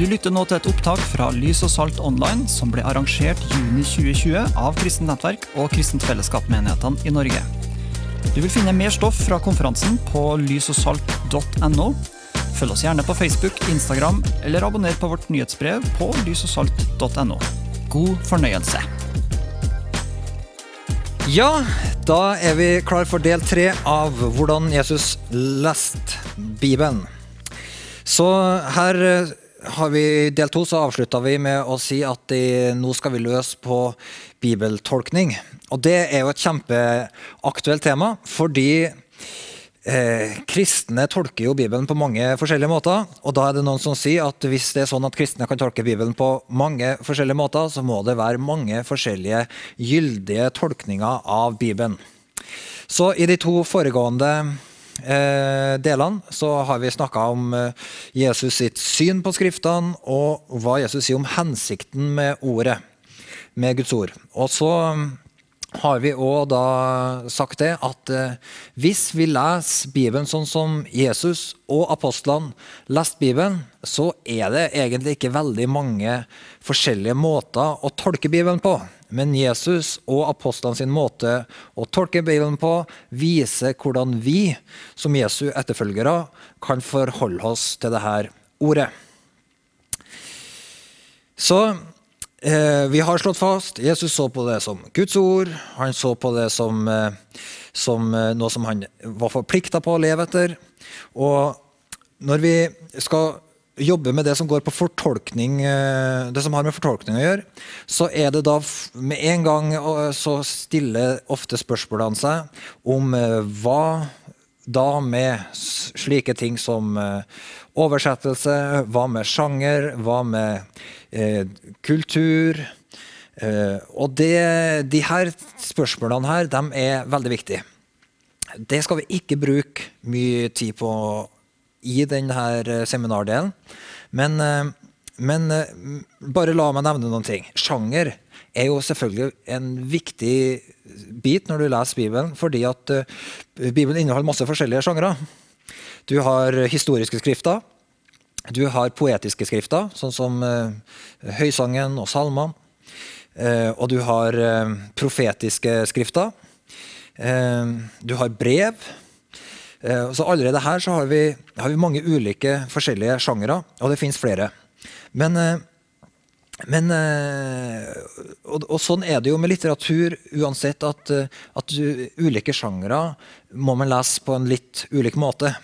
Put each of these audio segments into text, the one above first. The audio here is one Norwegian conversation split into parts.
Du lytter nå til et opptak fra Lys og Salt Online, som ble arrangert juni 2020 av Kristent Nettverk og Kristent Fellesskap-menighetene i Norge. Du vil finne mer stoff fra konferansen på lysogsalt.no. Følg oss gjerne på Facebook, Instagram eller abonner på vårt nyhetsbrev på lysogsalt.no. God fornøyelse. Ja, da er vi klar for del tre av hvordan Jesus leste Bibelen. Så her eh, har vi del to så avslutta vi med å si at de, nå skal vi løse på bibeltolkning. Og det er jo et kjempeaktuelt tema, fordi eh, kristne tolker jo Bibelen på mange forskjellige måter. Og da er det noen som sier at hvis det er sånn at kristne kan tolke Bibelen på mange forskjellige måter, så må det være mange forskjellige gyldige tolkninger av Bibelen. Så i de to foregående delene så har vi snakka om eh, Jesus sitt syn på Skriftene, og hva Jesus sier om hensikten med ordet, med Guds ord. Og så har vi òg da sagt det at eh, hvis vi leser Bibelen sånn som Jesus og apostlene leste Bibelen, så er det egentlig ikke veldig mange forskjellige måter å tolke Bibelen på. Men Jesus og apostlene sin måte å tolke Bibelen på viser hvordan vi som Jesu etterfølgere kan forholde oss til dette ordet. Så Eh, vi har slått fast Jesus så på det som Guds ord. Han så på det som, eh, som eh, noe som han var forplikta på å leve etter. Og når vi skal jobbe med det som går på fortolkning, det som har med fortolkning å gjøre, så er det da med en gang så stiller ofte spørsmålene seg om hva da med slike ting som oversettelse, hva med sjanger, hva med eh, kultur. Eh, og det, de her spørsmålene her, de er veldig viktige. Det skal vi ikke bruke mye tid på i denne eh, seminardelen. Men, eh, men eh, bare la meg nevne noen ting. Sjanger er jo selvfølgelig en viktig bit når du leser Bibelen, fordi at Bibelen inneholder masse forskjellige sjangre. Du har historiske skrifter. Du har poetiske skrifter, sånn som Høysangen og salmene. Og du har profetiske skrifter. du har brev. Så allerede her så har vi, har vi mange ulike forskjellige sjangere, og det fins flere. Men, men og, og, sånn er det jo med litteratur uansett, at, at du, ulike sjangere må man lese på en litt ulik måte.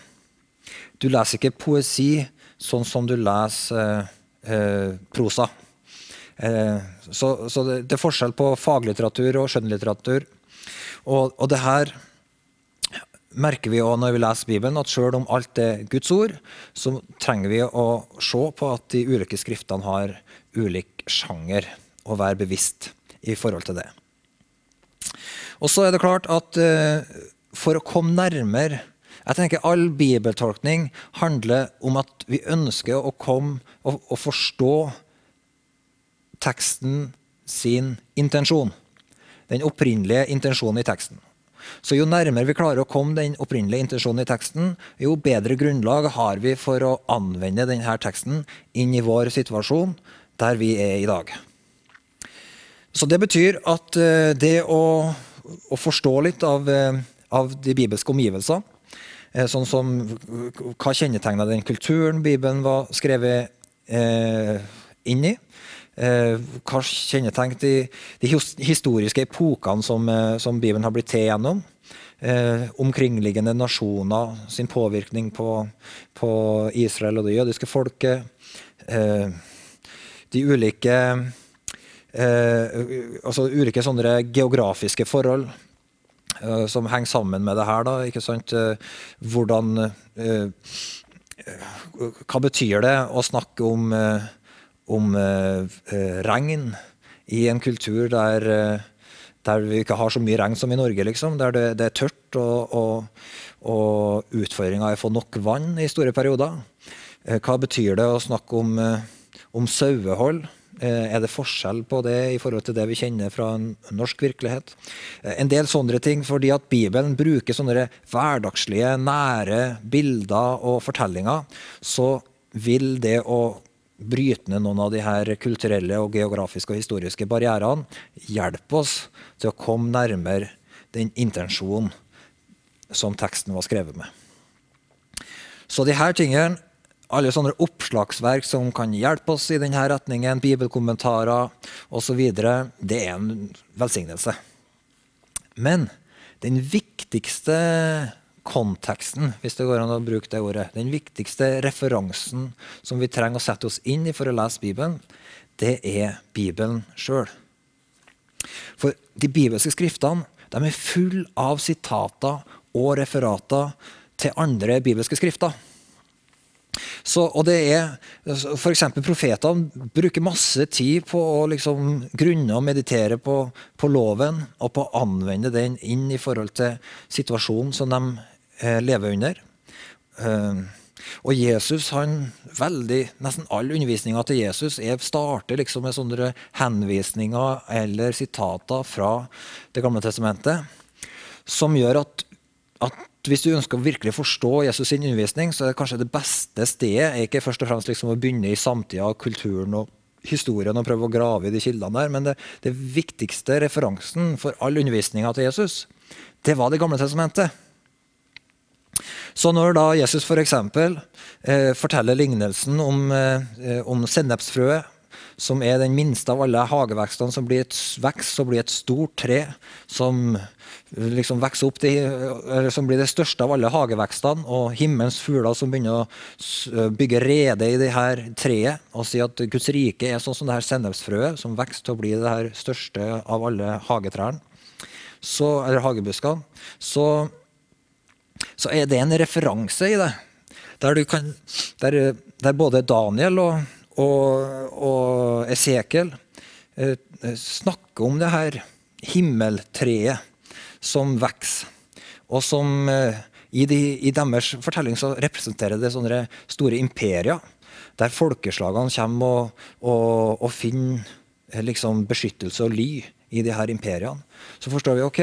Du leser ikke poesi sånn som du leser eh, prosa. Eh, så, så det, det, er forskjell på faglitteratur og skjønnlitteratur. Og, og det her merker vi også når vi leser Bibelen, at selv om alt er Guds ord, så trenger vi å se på at de ulike skriftene har ulik sjanger, og være bevisst i forhold til det. Og så er det klart at eh, for å komme nærmere jeg tenker All bibeltolkning handler om at vi ønsker å komme og, og forstå teksten sin intensjon. Den opprinnelige intensjonen i teksten. Så Jo nærmere vi klarer å komme den opprinnelige intensjonen i teksten, jo bedre grunnlag har vi for å anvende denne teksten inn i vår situasjon der vi er i dag. Så Det betyr at eh, det å, å forstå litt av, eh, av de bibelske omgivelser Eh, sånn som hva kjennetegna den kulturen Bibelen var skrevet eh, inn i? Eh, hva kjennetegner de, de, historiske epokene som, eh, som, Bibelen har blitt til gjennom? Eh, omkringliggende nasjoner sin påvirkning på, på, Israel og det jødiske folket. Eh, de ulike altså ulike sånne geografiske forhold Eh, som henger sammen med det her. Da, ikke sant? Eh, hvordan eh, Hva betyr det å snakke om, om regn i en kultur der, der vi ikke har så mye regn som i Norge, liksom, der det, det er tørt og, og, og utfordringa er å få nok vann i store perioder. Hva betyr det å snakke om, om sauehold? Eh, er det forskjell på det i forhold til det vi kjenner fra en norsk virkelighet? Eh, en del sånne ting, fordi at Bibelen bruker sånne hverdagslige, nære bilder og fortellinger, så vil det å bryte ned noen av de her kulturelle, og geografiske og historiske barrierene. Hjelpe oss til å komme nærmere den intensjonen som teksten var skrevet med. Så de her tingene, alle sånne oppslagsverk som kan hjelpe oss i denne retningen, bibelkommentarer osv., det er en velsignelse. Men den viktigste konteksten, hvis det går an å bruke det ordet, den viktigste referansen som vi trenger å sette oss inn i for å lese Bibelen, det er Bibelen sjøl. For de bibelske skriftene de er full av sitater og referater til andre bibelske skrifter. Så, og det er, for profetene bruker masse tid på å liksom grunne og meditere på, på, loven og på å anvende den inn i forhold til situasjonen som de lever under. Eh, og Jesus, han, veldig, Nesten all undervisninga til Jesus er, starter liksom med sånne henvisninger eller sitater fra Det gamle testamentet, som gjør at, at hvis du ønsker å virkelig forstå Jesus' sin undervisning, så er det kanskje det beste stedet er ikke først og fremst liksom å begynne i samtida, kulturen og historien og prøve å grave i de kildene der, men det, det viktigste referansen for all undervisninga til Jesus, det var Det gamle testamentet. Så når da Jesus f.eks. For eh, forteller lignelsen om, eh, om sennepsfrøet, som er den minste av alle hagevekstene som blir et vekst og blir et stort tre, som liksom vokser opp til, som blir det største av alle hagevekstene, og himmelens fugler som begynner å bygge rede i det her treet og si at Guds rike er sånn som det her sennepsfrøet, som vokser til å bli det her største av alle hagetrærne, eller hagebuskene, så, så, er det en referanse i det. Der, kan, der, der både Daniel og, og, og Esekiel eh, snakker om det her himmeltreet som vokser. Og som eh, i, de, i, deres fortelling så representerer det sånne store imperier. Der folkeslagene kommer og, og, og finner eh, liksom beskyttelse og ly i de her imperiene. Så forstår vi ok,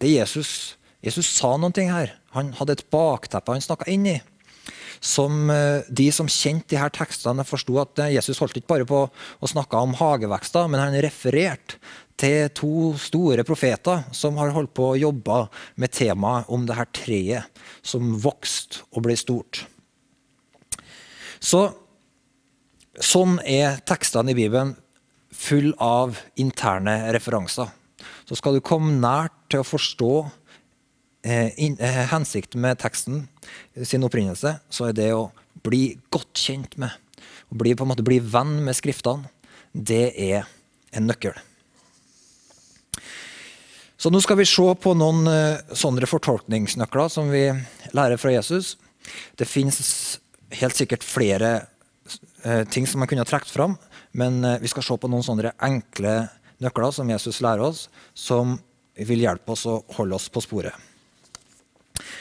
det er Jesus, Jesus sa noen ting her. Han hadde et bakteppe han snakka inn i. Som eh, de som kjente de her tekstene, forsto at Jesus holdt ikke bare på å snakke om hagevekster, men han refererte til to store profeter som har holdt på å jobbe med temaet om det her treet som vokste og ble stort. Så, sånn er tekstene i Bibelen full av interne referanser. Så skal du komme nært til å forstå eh, in, eh, hensikten med teksten sin opprinnelse, så er det å bli godt kjent med, å bli, på en måte bli venn med skriftene, det er en nøkkel. Så nå skal vi se på noen sånne fortolkningsnøkler som vi lærer fra Jesus. Det fins helt sikkert flere ting som man kunne ha trukket fram, men vi skal se på noen sånne enkle nøkler som Jesus lærer oss, som vil hjelpe oss å holde oss på sporet.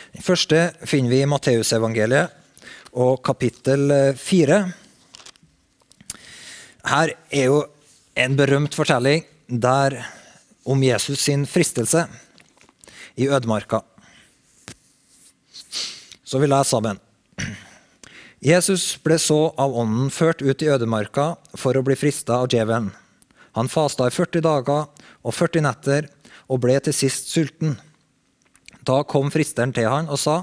Den første finner vi i Matteusevangeliet og kapittel 4. Her er jo en berømt fortelling der om Jesus sin fristelse i ødemarka. Så vi leser sammen. Jesus ble så av ånden ført ut i ødemarka for å bli frista av djevelen. Han fasta i 40 dager og 40 netter og ble til sist sulten. Da kom fristeren til han og sa,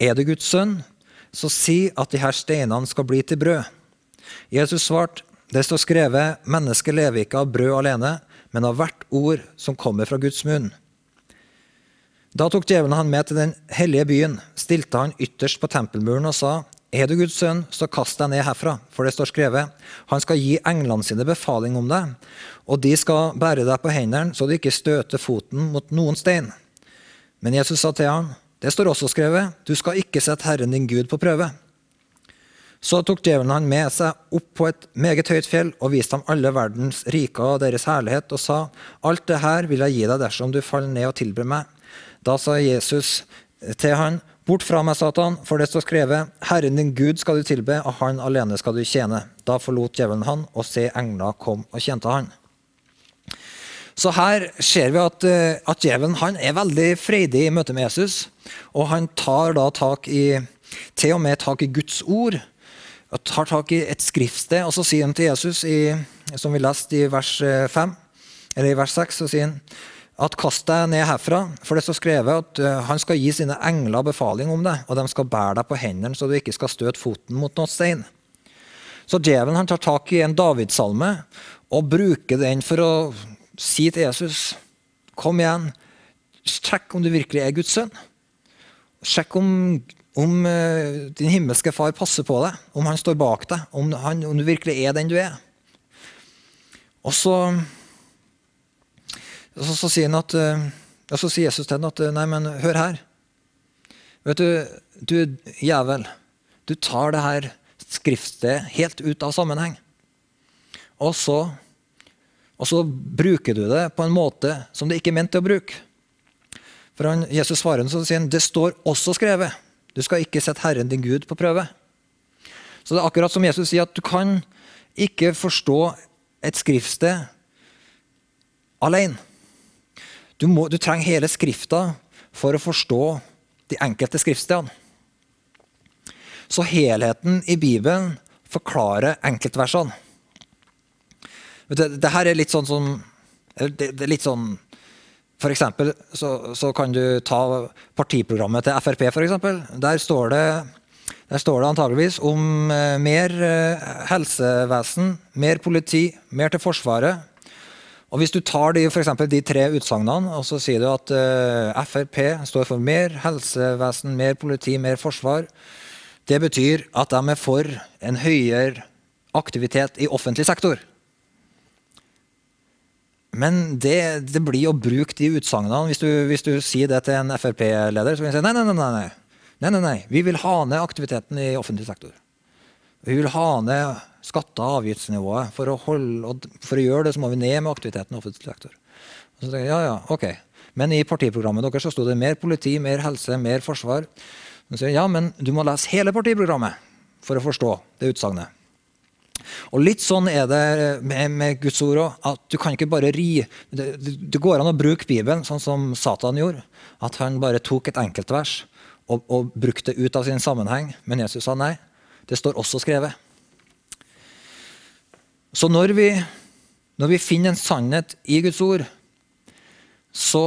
Er du Guds sønn, så si at de her steinene skal bli til brød. Jesus svarte, Det står skrevet, mennesket lever ikke av brød alene, men av hvert ord som kommer fra Guds munn. Da tok djevelen han med til den hellige byen, stilte han ytterst på tempelmuren og sa, Er du Guds sønn, så kast deg ned herfra, for det står skrevet, han skal gi englene sine befaling om deg, og de skal bære deg på hendene så du ikke støter foten mot noen stein. Men Jesus sa til ham, det står også skrevet, du skal ikke sette Herren din Gud på prøve. Så tok djevelen han med seg opp på et meget høyt fjell og viste ham alle verdens riker og deres herlighet, og sa, Alt det her vil jeg gi deg dersom du faller ned og tilber meg. Da sa Jesus til han, Bort fra meg, Satan, for det står skrevet, Herren din Gud skal du tilbe, og han alene skal du tjene. Da forlot djevelen han, og se, engler kom og tjente han. Så her ser vi at, eh, at djevelen er veldig freidig i møte med Jesus. Og han tar da tak i, til og med tak i Guds ord og tar tak i et skriftsted, og så sier han til Jesus, i, som vi leste i vers 5, eller i vers 6, så sier han at kast deg ned herfra, for det står skrevet at uh, han skal gi sine engler befaling om deg, og de skal bære deg på hendene så du ikke skal støte foten mot noen stein. Så djevelen tar tak i en Davidsalme og bruker den for å si til Jesus Kom igjen, sjekk om du virkelig er Guds sønn. Sjekk om, om uh, din himmelske far passer på deg, om han står bak deg, om, han, om du virkelig er den du er. Og så og så, så, sier han at, og så sier Jesus til ham at nei, men hør her. Vet du, du jævel, du tar det her skriftet helt ut av sammenheng. Og så, og så bruker du det på en måte som det ikke er ment til å bruke. For han, Jesus svarer så sier han, det står også skrevet. Du skal ikke sette Herren din Gud på prøve. Så det er akkurat som Jesus sier, at du kan ikke forstå et skriftsted alene. Du, må, du trenger hele Skrifta for å forstå de enkelte skriftstedene. Så helheten i Bibelen forklarer enkeltversene. Det, det her er litt sånn som det, det er litt sånn for eksempel, så, så, kan du ta partiprogrammet til Frp. Eksempel. Der står det, der står det antageligvis om eh, mer eh, helsevesen, mer politi, mer til Forsvaret, og Hvis du tar de, for de tre utsagnene og så sier du at Frp står for mer helsevesen, mer politi, mer forsvar, det betyr at de er for en høyere aktivitet i offentlig sektor. Men det, det blir jo brukt i utsagnene. Hvis, hvis, du sier det til en Frp-leder, så vil de si nei, nei, nei, nei. nei, nei, nei. Vi vil ha ned aktiviteten i offentlig sektor. Vi vil ha ned skatte- og avgiftsnivået. For å, holde, for å, gjøre det, så må vi ned med aktiviteten i offentlig sektor. Og så tenker jeg, ja, ja, ok. Men i partiprogrammet deres så sto det mer politi, mer helse, mer forsvar. Så sier jeg, ja, men du må lese hele partiprogrammet for å forstå det utsagnet. Og Litt sånn er det med, med Guds ord òg. At du kan ikke bare ri det, det, går an å bruke Bibelen sånn som Satan gjorde. At han bare tok et enkeltvers og, og brukte det ut av sin sammenheng. Men Jesus sa nei. Det står også skrevet. Så når vi, når vi finner en sannhet i Guds ord, så,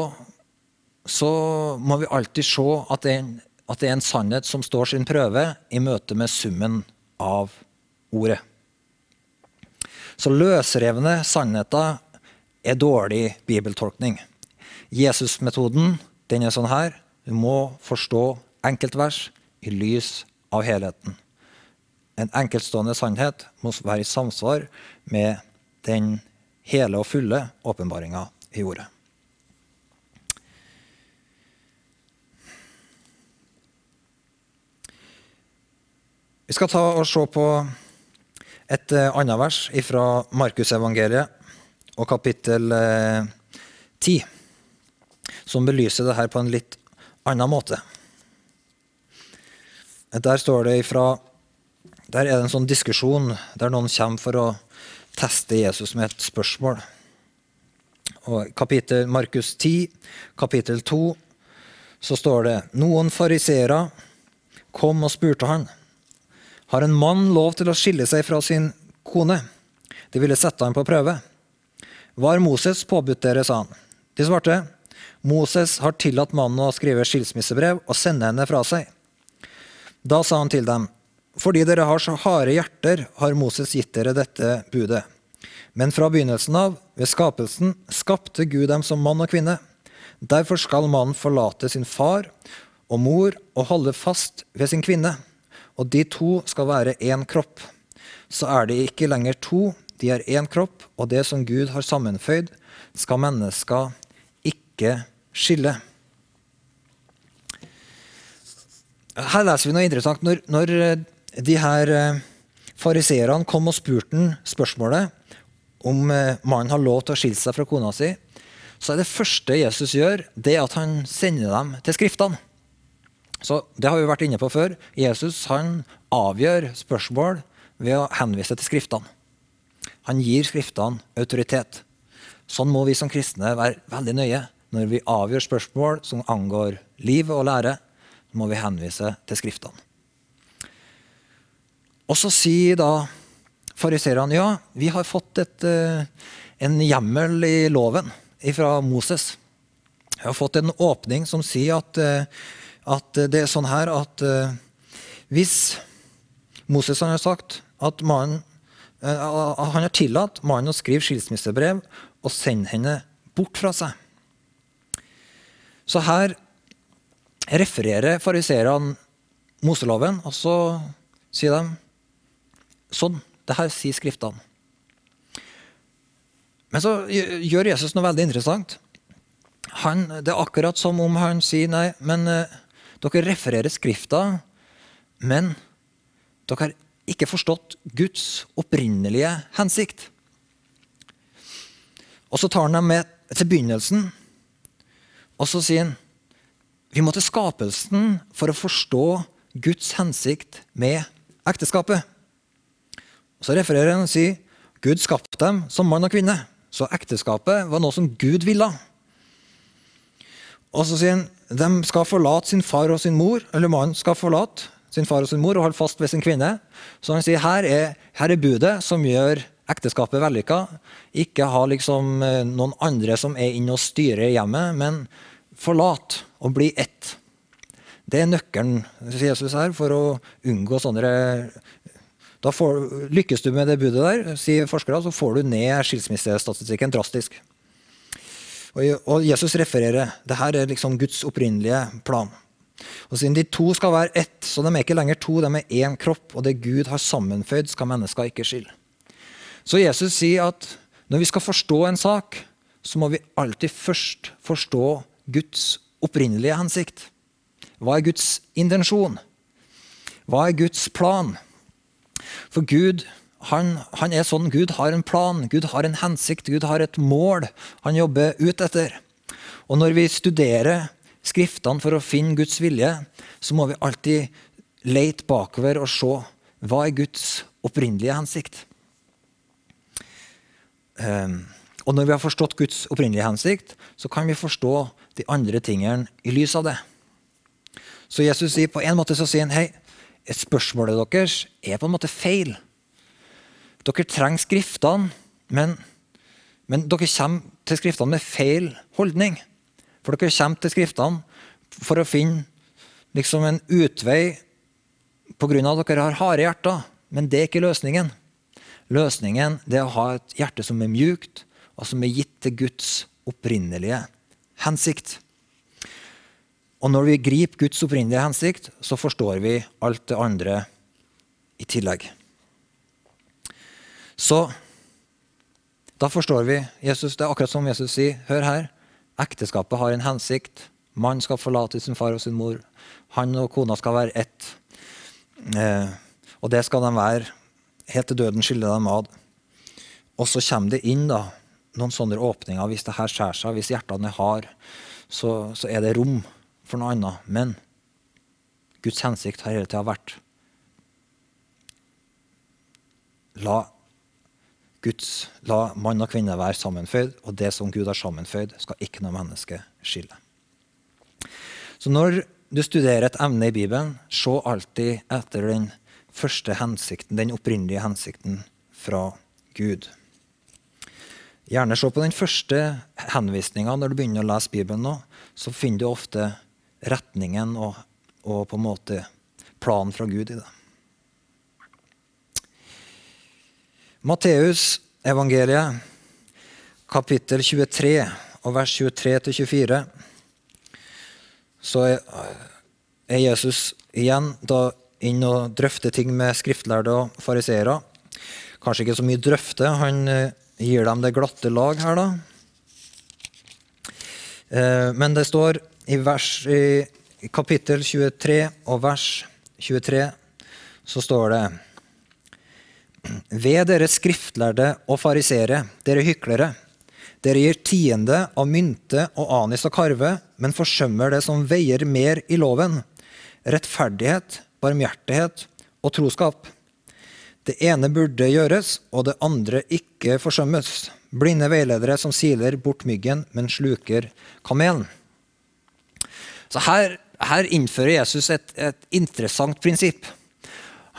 så må vi alltid se at det, en, at det, er en sannhet som står sin prøve i møte med summen av ordet. Så løsrevne sannheter er dårlig bibeltolkning. Jesusmetoden den er sånn her. Du må forstå enkeltvers i lys av helheten. En enkeltstående sannhet må være i samsvar med den hele og fulle åpenbaringa i ordet. Vi skal ta og se på et eh, annet vers fra Markusevangeliet og kapittel 10, eh, som belyser det her på en litt annen måte. Der står det ifra der er det en sånn diskusjon der noen kommer for å teste Jesus med et spørsmål. Og kapittel Markus 10, kapittel 2, så står det Noen fariseere kom og spurte han. Har en mann lov til å skille seg fra sin kone? De ville sette ham på prøve. Var Moses påbudt dere, sa han. De svarte. Moses har tillatt mannen å skrive skilsmissebrev og sende henne fra seg. Da sa han til dem, fordi dere har så harde hjerter, har Moses gitt dere dette budet. Men fra begynnelsen av, ved skapelsen, skapte Gud dem som mann og kvinne. Derfor skal mannen forlate sin far og mor og holde fast ved sin kvinne. Og de to skal være én kropp. Så er de ikke lenger to, de er én kropp, og det som Gud har sammenføyd, skal mennesker ikke skille. Her leser vi noe interessant. Når, når de her eh, fariseerne kom og spurte han spørsmålet om eh, mannen har lov til å skille seg fra kona si, så er det første Jesus gjør, det at han sender dem til Skriftene. Så Det har vi vært inne på før. Jesus han avgjør spørsmål ved å henvise til Skriftene. Han gir Skriftene autoritet. Sånn må vi som kristne være veldig nøye. Når vi avgjør spørsmål som angår liv og lære, må vi henvise til Skriftene. Og så sier da fariseerne ja, vi har fått et, eh, en hjemmel i loven fra Moses. Vi har fått en åpning som sier at, eh, at det er sånn her at eh, hvis Moses har sagt at mannen han har tillatt mannen å skrive skilsmissebrev og sende henne bort fra seg. Så her refererer fariseerne Moseloven, og så sier de sånn. Det her sier Skriftene. Men så gjør Jesus noe veldig interessant. Han, det er akkurat som om han sier nei, men dere refererer Skrifta, men dere har ikke forstått Guds opprinnelige hensikt. Og så tar han dem med til begynnelsen, og så sier han vi må til skapelsen for å forstå Guds hensikt med ekteskapet. Og Så refererer han og sier Gud skapte dem som mann og kvinne. Så ekteskapet var noe som Gud ville. Og så sier han de skal forlate sin far og sin mor, eller mannen skal forlate sin far og sin mor og holde fast ved sin kvinne. Så han sier her er, her er budet som gjør ekteskapet vellykka. Ikke ha liksom eh, noen andre som er inne og styrer hjemmet, men forlat og bli ett. Det er nøkkelen sier Jesus her, for å unngå sånne da får, Lykkes du med det budet der, sier forskere, så får du ned skilsmissestatistikken drastisk. Og Jesus refererer det her er liksom Guds opprinnelige plan. Og Siden de to skal være ett, så de er ikke lenger to, de er én kropp. Og det Gud har sammenføyd, skal mennesker ikke skille. Så Jesus sier at når vi skal forstå en sak, så må vi alltid først forstå Guds opprinnelige hensikt. Hva er Guds intensjon? Hva er Guds plan? For Gud han, han, er sånn. Gud har en plan, Gud har en hensikt, Gud har et mål han jobber ut etter. Og når vi studerer Skriftene for å finne Guds vilje, så må vi alltid lete bakover og se hva er Guds opprinnelige hensikt. Um, og når vi har forstått Guds opprinnelige hensikt, så kan vi forstå de andre tingene i lys av det. Så Jesus sier på en måte så sier han, hei, spørsmålet deres er på en måte feil. Dere trenger Skriftene, men, men dere kommer til Skriftene med feil holdning. For dere kommer til Skriftene for å finne liksom en utvei pga. at dere har harde hjerter. Men det er ikke løsningen. Løsningen er å ha et hjerte som er mjukt, og som er gitt til Guds opprinnelige hensikt. Og når vi griper Guds opprinnelige hensikt, så forstår vi alt det andre i tillegg. Så da forstår vi Jesus, Det er akkurat som Jesus sier. Hør her. Ekteskapet har en hensikt. Mann skal forlate sin far og sin mor. Han og kona skal være ett. Eh, og det skal de være helt til døden skiller dem ad. Og så kommer det inn da, noen sånne åpninger. Hvis det her skjærer seg, hvis hjertene er harde, så, så, er det rom for noe annet. Men Guds hensikt har hele tida vært La Guds, la mann og kvinne være sammenføyd, og det som Gud har sammenføyd, skal ikke noe menneske skille. Så når du studerer et emne i Bibelen, se alltid etter den første hensikten, den opprinnelige hensikten fra Gud. Gjerne se på den første henvisninga når du begynner å lese Bibelen. nå, Så finner du ofte retningen og, og på en måte planen fra Gud i det. Matteus evangeliet, kapittel 23, og vers 23-24, så er Jesus igjen da inn og drøfter ting med skriftlærde og fariseere. Kanskje ikke så mye drøfte. Han eh, gir dem det glatte lag her, da. Eh, men det står i, vers, i kapittel 23 og vers 23 så står det Ved dere skriftlærde og farisere, dere hyklere. Dere gir tiende av mynte og anis og karve, men forsømmer det som veier mer i loven. Rettferdighet, barmhjertighet og troskap. Det ene burde gjøres, og det andre ikke forsømmes. Blinde veiledere som siler bort myggen, men sluker kamelen. Så her, her innfører Jesus et, et interessant prinsipp.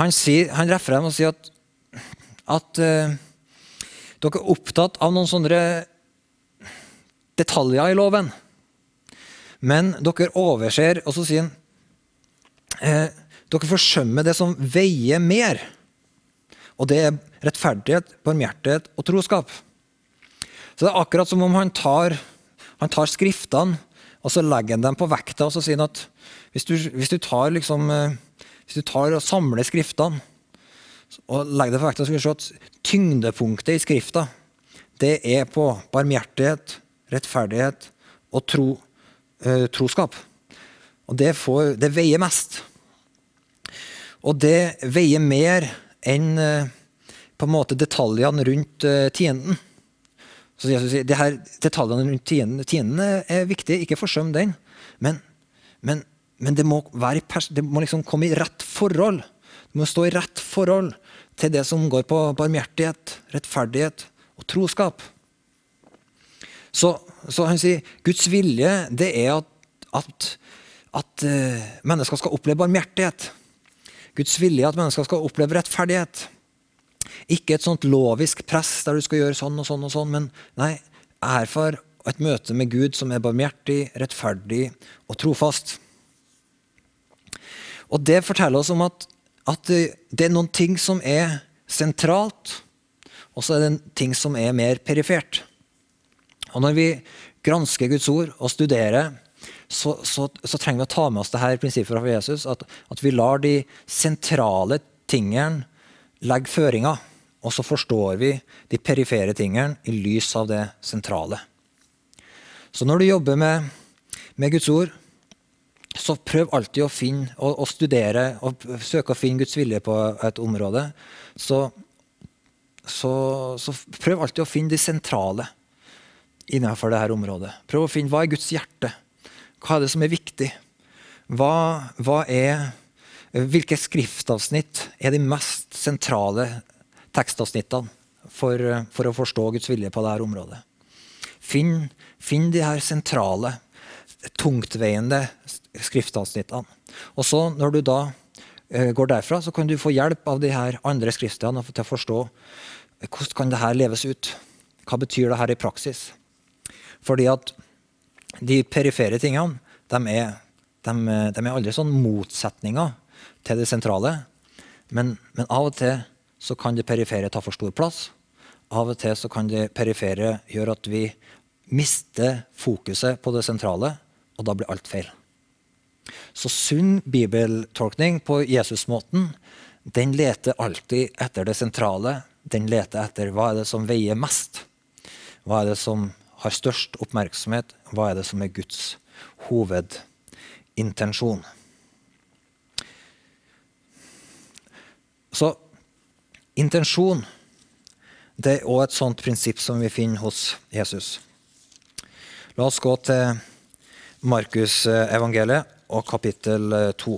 Han, sier, han dem og sier at, at uh, dere er opptatt av noen sånne detaljer i loven. Men dere overser Og så sier han eh, dere forsømmer det som veier mer. Og det er rettferdighet, barmhjertighet og troskap. Så det er akkurat som om han tar, han tar skriftene og så legger han dem på vekta og så sier han at hvis du, hvis du tar liksom, eh, hvis du tar og samler skriftene og legg det for vekta, så skal vi se at tyngdepunktet i skrifta det er på barmhjertighet, rettferdighet og tro, eh, troskap. Og det, får, det, veier mest. Og det veier mer enn eh, på en måte detaljene rundt eh, tienden. Så Jesus sier, det her Detaljene rundt tienden, tienden er viktig, ikke forsøm den. Men, men, men det, må være, det må liksom komme i rett forhold. Det må stå i rett forhold til det som går på barmhjertighet, rettferdighet og troskap. Så, så, han sier Guds vilje det er at, at, at uh, mennesker skal oppleve barmhjertighet. Guds vilje er at mennesker skal oppleve rettferdighet. Ikke et sånt lovisk press der du skal gjøre sånn og sånn, og sånn, men nei, erfar et møte med Gud som er barmhjertig, rettferdig og trofast. Og Det forteller oss om at, at det er noen ting som er sentralt, og så er det ting som er mer perifert. Og Når vi gransker Guds ord og studerer, så, så, så trenger vi å ta med oss det her prinsippet fra Jesus. At, at vi lar de sentrale tingene legge føringer. Og så forstår vi de perifere tingene i lys av det sentrale. Så når du jobber med, med Guds ord, så prøv alltid å finne og, og, studere og søke å finne Guds vilje på et område. Så, så, så prøv alltid å finne de sentrale innenfor dette området. Prøv å finne hva er Guds hjerte. Hva er det som er viktig? Hva, hva er, hvilke skriftavsnitt er de mest sentrale tekstavsnittene for, for å forstå Guds vilje på dette området? Finn, finn de her sentrale, tungtveiende skriftavsnittene. Og så når du da eh, går derfra, så kan du få hjelp av de her andre skriftene til å forstå hvordan kan dette leves ut. Hva betyr det her i praksis? Fordi at de perifere tingene de er, de, de er aldri sånn motsetninger til det sentrale. Men, men, av og til så kan det perifere ta for stor plass. Av og til så kan det perifere gjøre at vi mister fokuset på det sentrale, og da blir alt feil. Så sunn bibeltolkning på Jesusmåten den leter alltid etter det sentrale. Den leter etter hva er det som veier mest. Hva er det som har størst oppmerksomhet, hva er det som er Guds hovedintensjon? Så intensjon det er òg et sånt prinsipp som vi finner hos Jesus. La oss gå til Markus-evangeliet og kapittel 2.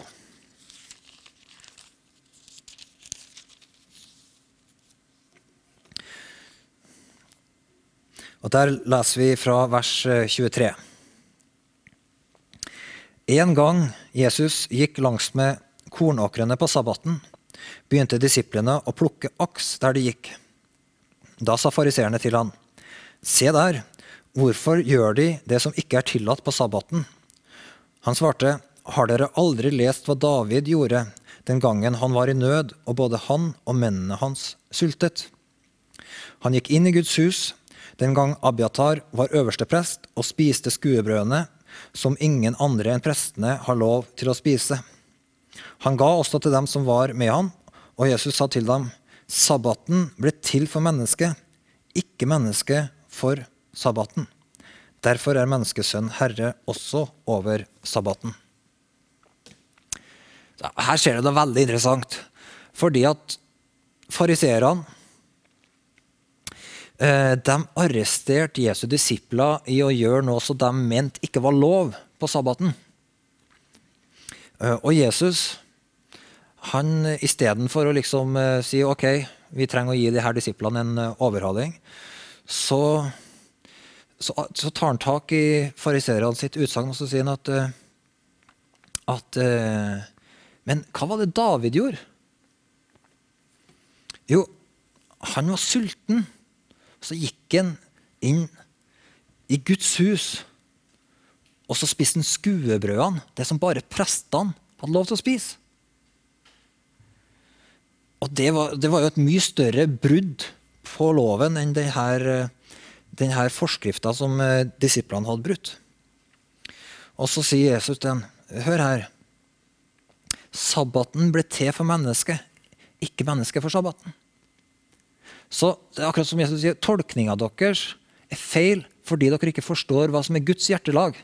Og Der leser vi fra vers 23. Eh, en gang Jesus gikk langsmed kornåkrene på sabbaten, begynte disiplene å plukke aks der de gikk. Da sa fariseerne til han, Se der, hvorfor gjør de det som ikke er tillatt på sabbaten? Han svarte, Har dere aldri lest hva David gjorde den gangen han var i nød, og både han og mennene hans sultet? Han gikk inn i Guds hus, den gang Abiatar var øverste prest og spiste skuebrødene, som ingen andre enn prestene har lov til å spise. Han ga også til dem som var med han, og Jesus sa til dem, Sabbaten ble til for mennesket, ikke mennesket for sabbaten. Derfor er menneskesønn herre også over sabbaten. Her ser det veldig interessant, fordi at fariseerne Eh, de arresterte Jesu disipler i å gjøre noe som de mente ikke var lov på sabbaten. Eh, og Jesus, han istedenfor å liksom eh, si ok, vi trenger å gi de her disiplene en overhaling, så, så, så tar han tak i fariseerne sitt utsagn og så sier han at, at Men hva var det David gjorde Jo, han var sulten. Så gikk han inn i Guds hus, og så spiste han skuebrødene, det som bare prestene hadde lov til å spise. Og det var, det var jo et mye større brudd på loven enn denne, denne forskrifta som eh, disiplene hadde brutt. Og så sier Jesus til dem, hør her. Sabbaten ble til for mennesket, ikke mennesket for sabbaten. Så det er akkurat som Jesus sier, tolkninga deres er feil fordi dere ikke forstår hva som er Guds hjertelag.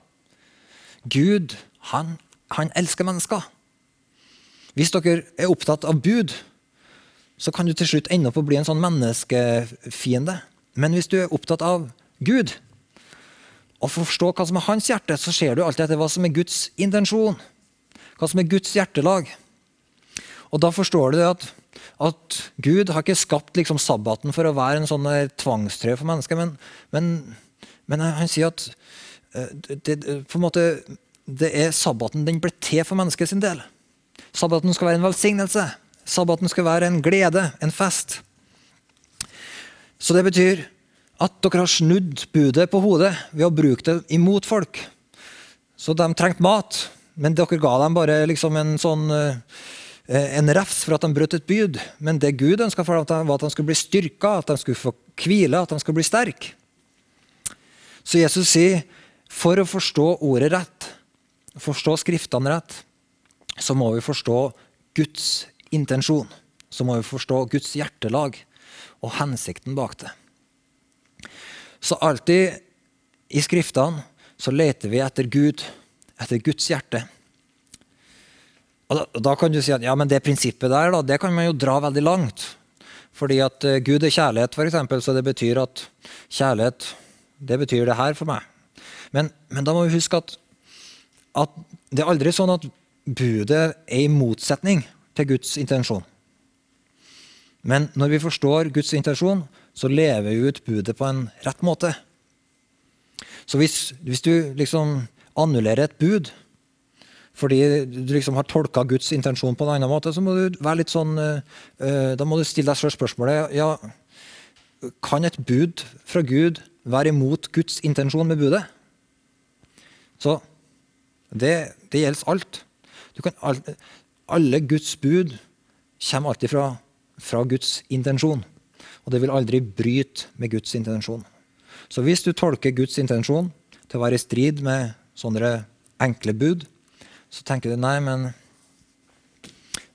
Gud, han, han elsker mennesker. Hvis dere er opptatt av bud, så kan du til slutt ende opp å bli en sånn menneskefiende. Men hvis du er opptatt av Gud, og forstå hva som er hans hjerte, så ser du alltid etter hva som er Guds intensjon. Hva som er Guds hjertelag. Og da forstår du at, at Gud har ikke skapt liksom sabbaten for å være en sånn tvangstrøye for mennesker, men, men, men, han sier at eh, det, på en måte, det er sabbaten den ble til for mennesket sin del. Sabbaten skal være en velsignelse. Sabbaten skal være en glede, en fest. Så det betyr at dere har snudd budet på hodet ved å bruke det imot folk. Så de trengte mat, men dere ga dem bare liksom en sånn eh, en refs for at de brøt et bud. Men det Gud ønska for dem, var at de skulle bli styrka, at de skulle få hvile, at de skulle bli sterke. Så Jesus sier for å forstå ordet rett, forstå Skriftene rett, så må vi forstå Guds intensjon. Så må vi forstå Guds hjertelag og hensikten bak det. Så alltid i Skriftene så leter vi etter Gud, etter Guds hjerte. Og da, da, kan du si at ja, men det prinsippet der da, det kan man jo dra veldig langt. Fordi at uh, Gud er kjærlighet, f.eks., så det betyr at kjærlighet det betyr det her for meg. Men, men da må vi huske at, at det er aldri sånn at budet er i motsetning til Guds intensjon. Men når vi forstår Guds intensjon, så lever vi ut budet på en rett måte. Så hvis, hvis du liksom annullerer et bud fordi du liksom har tolka Guds intensjon på en annen måte, så må du være litt sånn uh, Da må du stille deg selv spørsmålet ja, Kan et bud fra Gud være imot Guds intensjon med budet? Så det, det gjelder alt. Kan, alle Guds bud kommer alltid fra, fra Guds intensjon. Og det vil aldri bryte med Guds intensjon. Så hvis du tolker Guds intensjon til å være i strid med sånne enkle bud, så tenker du nei, men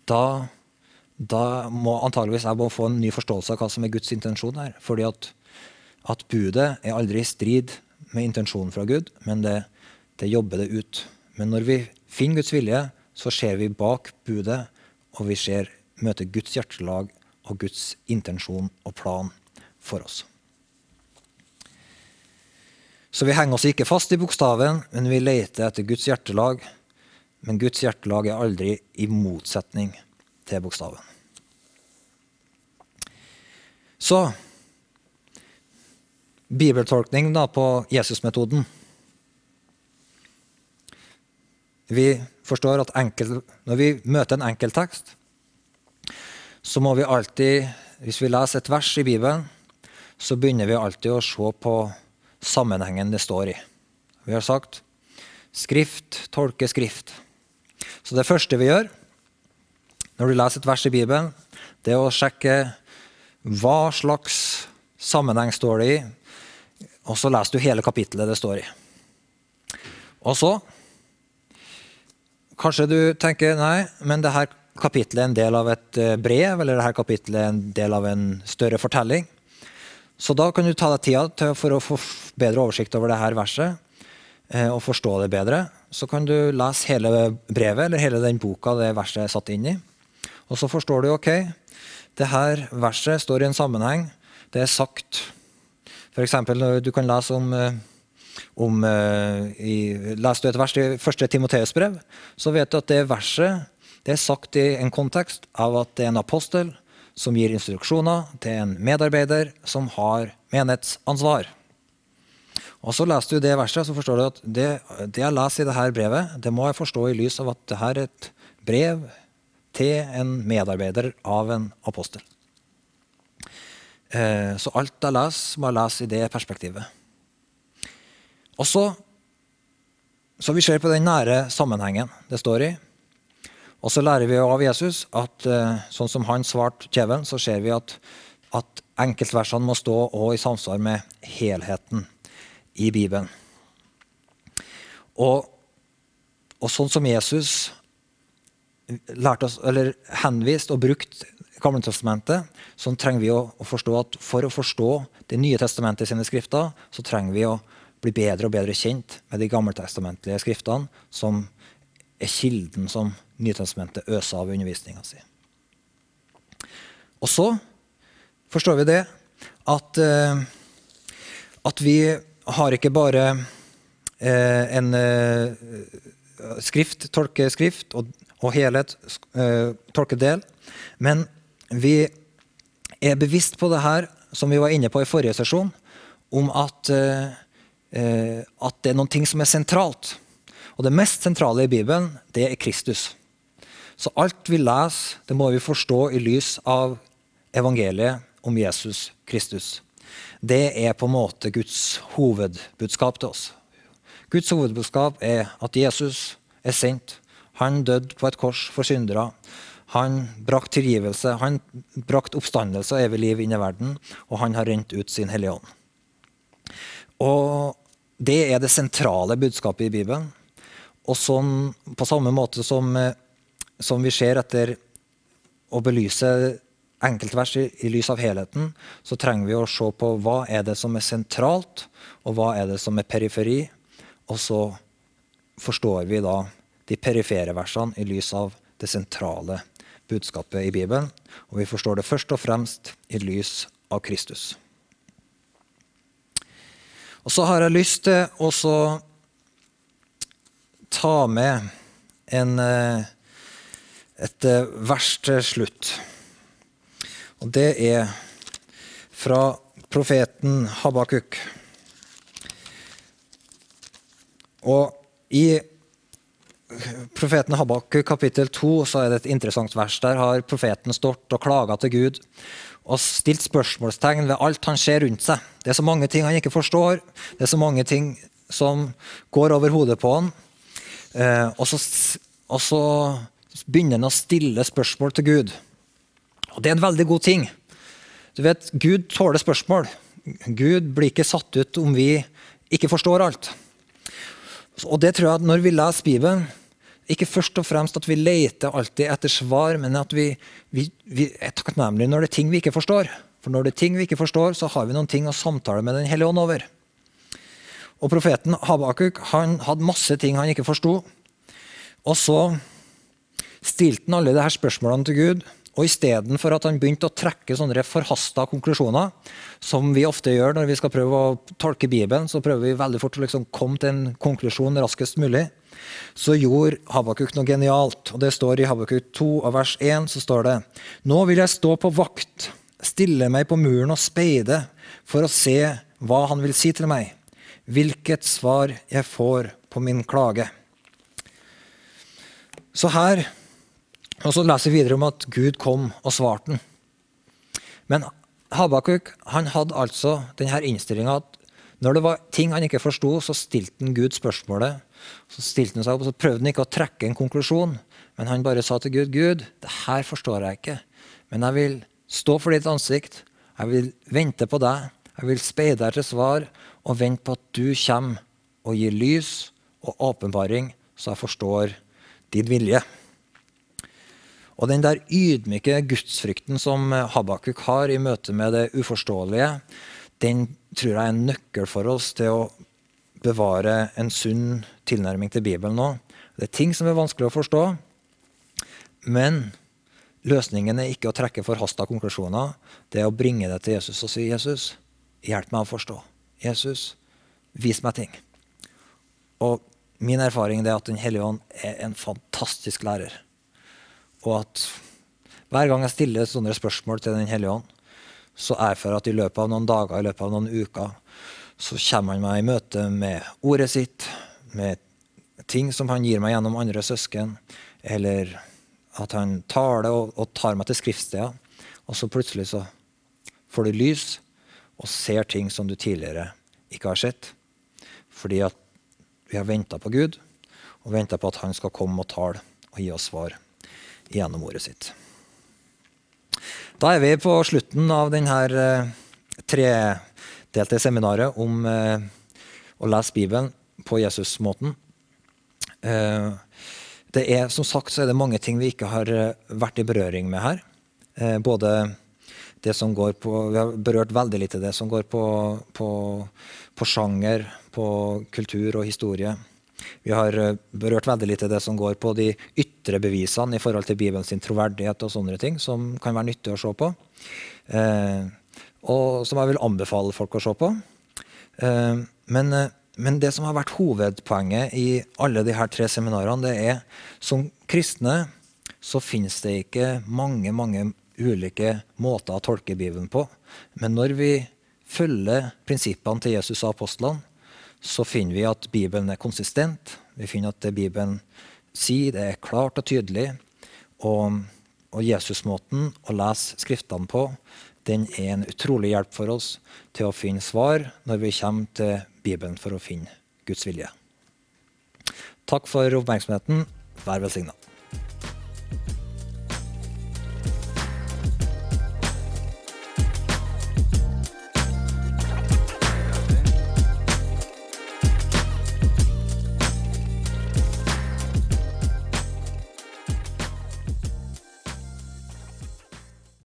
da, da må antageligvis jeg må få en ny forståelse av hva som er Guds intensjon her. Fordi at, at budet er aldri i strid med intensjonen fra Gud, men det, det jobber det ut. Men når vi finner Guds vilje, så ser vi bak budet, og vi ser, møter Guds hjertelag og Guds intensjon og plan for oss. Så vi henger oss ikke fast i bokstaven, men vi leter etter Guds hjertelag. Men Guds hjertelag er aldri i motsetning til bokstaven. Så bibeltolkning da på Jesusmetoden. Vi forstår at enkel, når vi møter en enkelttekst, så må vi alltid, hvis vi leser et vers i Bibelen, så begynner vi alltid å se på sammenhengen det står i. Vi har sagt skrift tolker skrift. Så det første vi gjør når du leser et vers i Bibelen, det er å sjekke hva slags sammenheng står det i, og så leser du hele kapittelet det står i. Og så Kanskje du tenker nei, men det her kapittelet er en del av et eh, brev, eller dette kapitlet en del av en større fortelling. Så da kan du ta deg tida for å få bedre oversikt over dette verset eh, og forstå det bedre. Så kan du lese hele brevet eller hele den boka det verset er satt inn i. Og så forstår du ok, det her verset står i en sammenheng. Det er sagt F.eks. du kan lese om eh, om, i, Leser du et vers i første Timoteus brev, så vet du at det verset det er sagt i en kontekst av at det er en apostel som gir instruksjoner til en medarbeider som har menighetsansvar. Og Så leser du det verset, så forstår du at det, det jeg leser i dette brevet, det må jeg forstå i lys av at dette er et brev til en medarbeider av en apostel. Eh, så alt jeg leser, må jeg lese i det perspektivet. Og så, så vi ser på den nære sammenhengen det står i. Og så lærer vi av Jesus at eh, sånn som han svarte kjeven, så ser vi at, at enkeltversene må stå i samsvar med helheten i Bibelen. Og, og sånn som Jesus lærte oss, eller henvist og brukt Gamletestamentet, så trenger vi å, å, forstå at for å forstå Det nye testamentet sine skrifter, så trenger vi å bli bedre og bedre kjent med de gammeltestamentlige skriftene, som er kilden som Nytestamentet øser av undervisninga si. Og så forstår vi det at, uh, at vi har ikke bare uh, en uh, skrift, tolkeskrift og, og helhet, tolkedel, men vi er bevisst på det her, som vi var inne på i forrige sesjon, om at, at det er noen ting som er sentralt. Og det mest sentrale i Bibelen, det er Kristus. Så alt vi leser, det må vi forstå i lys av evangeliet om Jesus Kristus. Det er på en måte Guds hovedbudskap til oss. Guds hovedbudskap er at Jesus er sendt. Han døde på et kors for syndere. Han brakte tilgivelse, han brakte oppstandelse og evig liv inn i verden, og han har rent ut sin Hellige Ånd. Og Det er det sentrale budskapet i Bibelen. Og sånn, på samme måte som, som, vi ser etter å belyse enkeltvers i, i lys av helheten, så trenger vi å se på hva er det som er sentralt, og hva er det som er periferi. Og så forstår vi da de perifere versene i lys av det sentrale budskapet i Bibelen, og vi forstår det først og fremst i lys av Kristus. Og så har jeg lyst til å ta med en, eh, et eh, vers til slutt. Og det er fra profeten Habakuk. Og i profeten Habakuk kapittel 2 så er det et interessant vers. Der har profeten stått og klaga til Gud og stilt spørsmålstegn ved alt han ser rundt seg. Det er så mange ting han ikke forstår. Det er så mange ting som går over hodet på han. Eh, og, så, og, så, begynner han å stille spørsmål til Gud. Og det er en veldig god ting. Du vet, Gud tåler spørsmål. Gud blir ikke satt ut om vi ikke forstår alt. Og det tror jeg at når vi leser Bibelen, ikke først og fremst at vi leter alltid etter svar, men at vi, vi, vi er takknemlige når det er ting vi ikke forstår. For når det er ting vi ikke forstår, så har vi noen ting å samtale med Den hellige ånd over. Og profeten Habakuk han hadde masse ting han ikke forsto. Og så stilte han alle disse spørsmålene til Gud. Og istedenfor at han begynte å trekke sånne forhasta konklusjoner, som vi ofte gjør når vi skal prøve å tolke Bibelen, så prøver vi veldig fort å liksom komme til en konklusjon raskest mulig, så gjorde Habakuk noe genialt. Og Det står i Habakuk 2 av vers 1 så står det Nå vil jeg stå på vakt, stille meg på muren og speide for å se hva han vil si til meg, hvilket svar jeg får på min klage. Så her og Så leser vi videre om at Gud kom og svarte den. Men Habakuk han hadde altså denne innstillinga at når det var ting han ikke forsto, så stilte han Gud spørsmålet. Så stilte han seg opp og så prøvde han ikke å trekke en konklusjon, men han bare sa til Gud Gud, det her forstår jeg ikke, men jeg vil stå for ditt ansikt. Jeg vil vente på deg. Jeg vil speide til svar og vente på at du kommer og gir lys og åpenbaring, så jeg forstår din vilje. Og den der ydmyke gudsfrykten som Habakuk har i møte med det uforståelige, den tror jeg er en nøkkel for oss til å bevare en sunn tilnærming til Bibelen nå. Det er ting som er vanskelig å forstå, men løsningen er ikke å trekke forhasta konklusjoner. Det er å bringe det til Jesus og si, 'Jesus, hjelp meg å forstå.' 'Jesus, vis meg ting.' Og min erfaring er at Den hellige ånd er en fantastisk lærer. Og at hver gang jeg stiller sånne spørsmål til Den hellige ånd, så erfarer jeg at i løpet av noen dager, i løpet av noen uker, så kommer han meg i møte med ordet sitt, med ting som han gir meg gjennom andre søsken, eller at han taler og, og tar meg til skriftsteder. Og så plutselig så får du lys og ser ting som du tidligere ikke har sett. Fordi at vi har venta på Gud, og venta på at han skal komme og tale og gi oss svar gjennom ordet sitt. Da er vi på slutten av denne eh, tredelte seminaret om eh, å lese Bibelen på Jesus-måten. Eh, det er, som sagt så er det mange ting vi ikke har vært i berøring med her. Både det som går på Vi har berørt veldig lite det som går på, på, på sjanger, på kultur og historie. Vi har berørt veldig lite det som går på de ytre bevisene i forhold til Bibelens troverdighet og sånne ting, som kan være nyttig å se på. Eh, og som jeg vil anbefale folk å se på. Eh, men, eh, men, det som har vært hovedpoenget i alle de her tre seminarene, det er som kristne så finnes det ikke mange, mange ulike måter å tolke Bibelen på. Men når vi følger prinsippene til Jesus og apostlene, så finner vi at Bibelen er konsistent. Vi finner at det Bibelen sier, det er klart og tydelig. Og, og Jesusmåten å lese Skriftene på, den er en utrolig hjelp for oss til å finne svar når vi kommer til Bibelen for å finne Guds vilje. Takk for oppmerksomheten. Vær velsigna.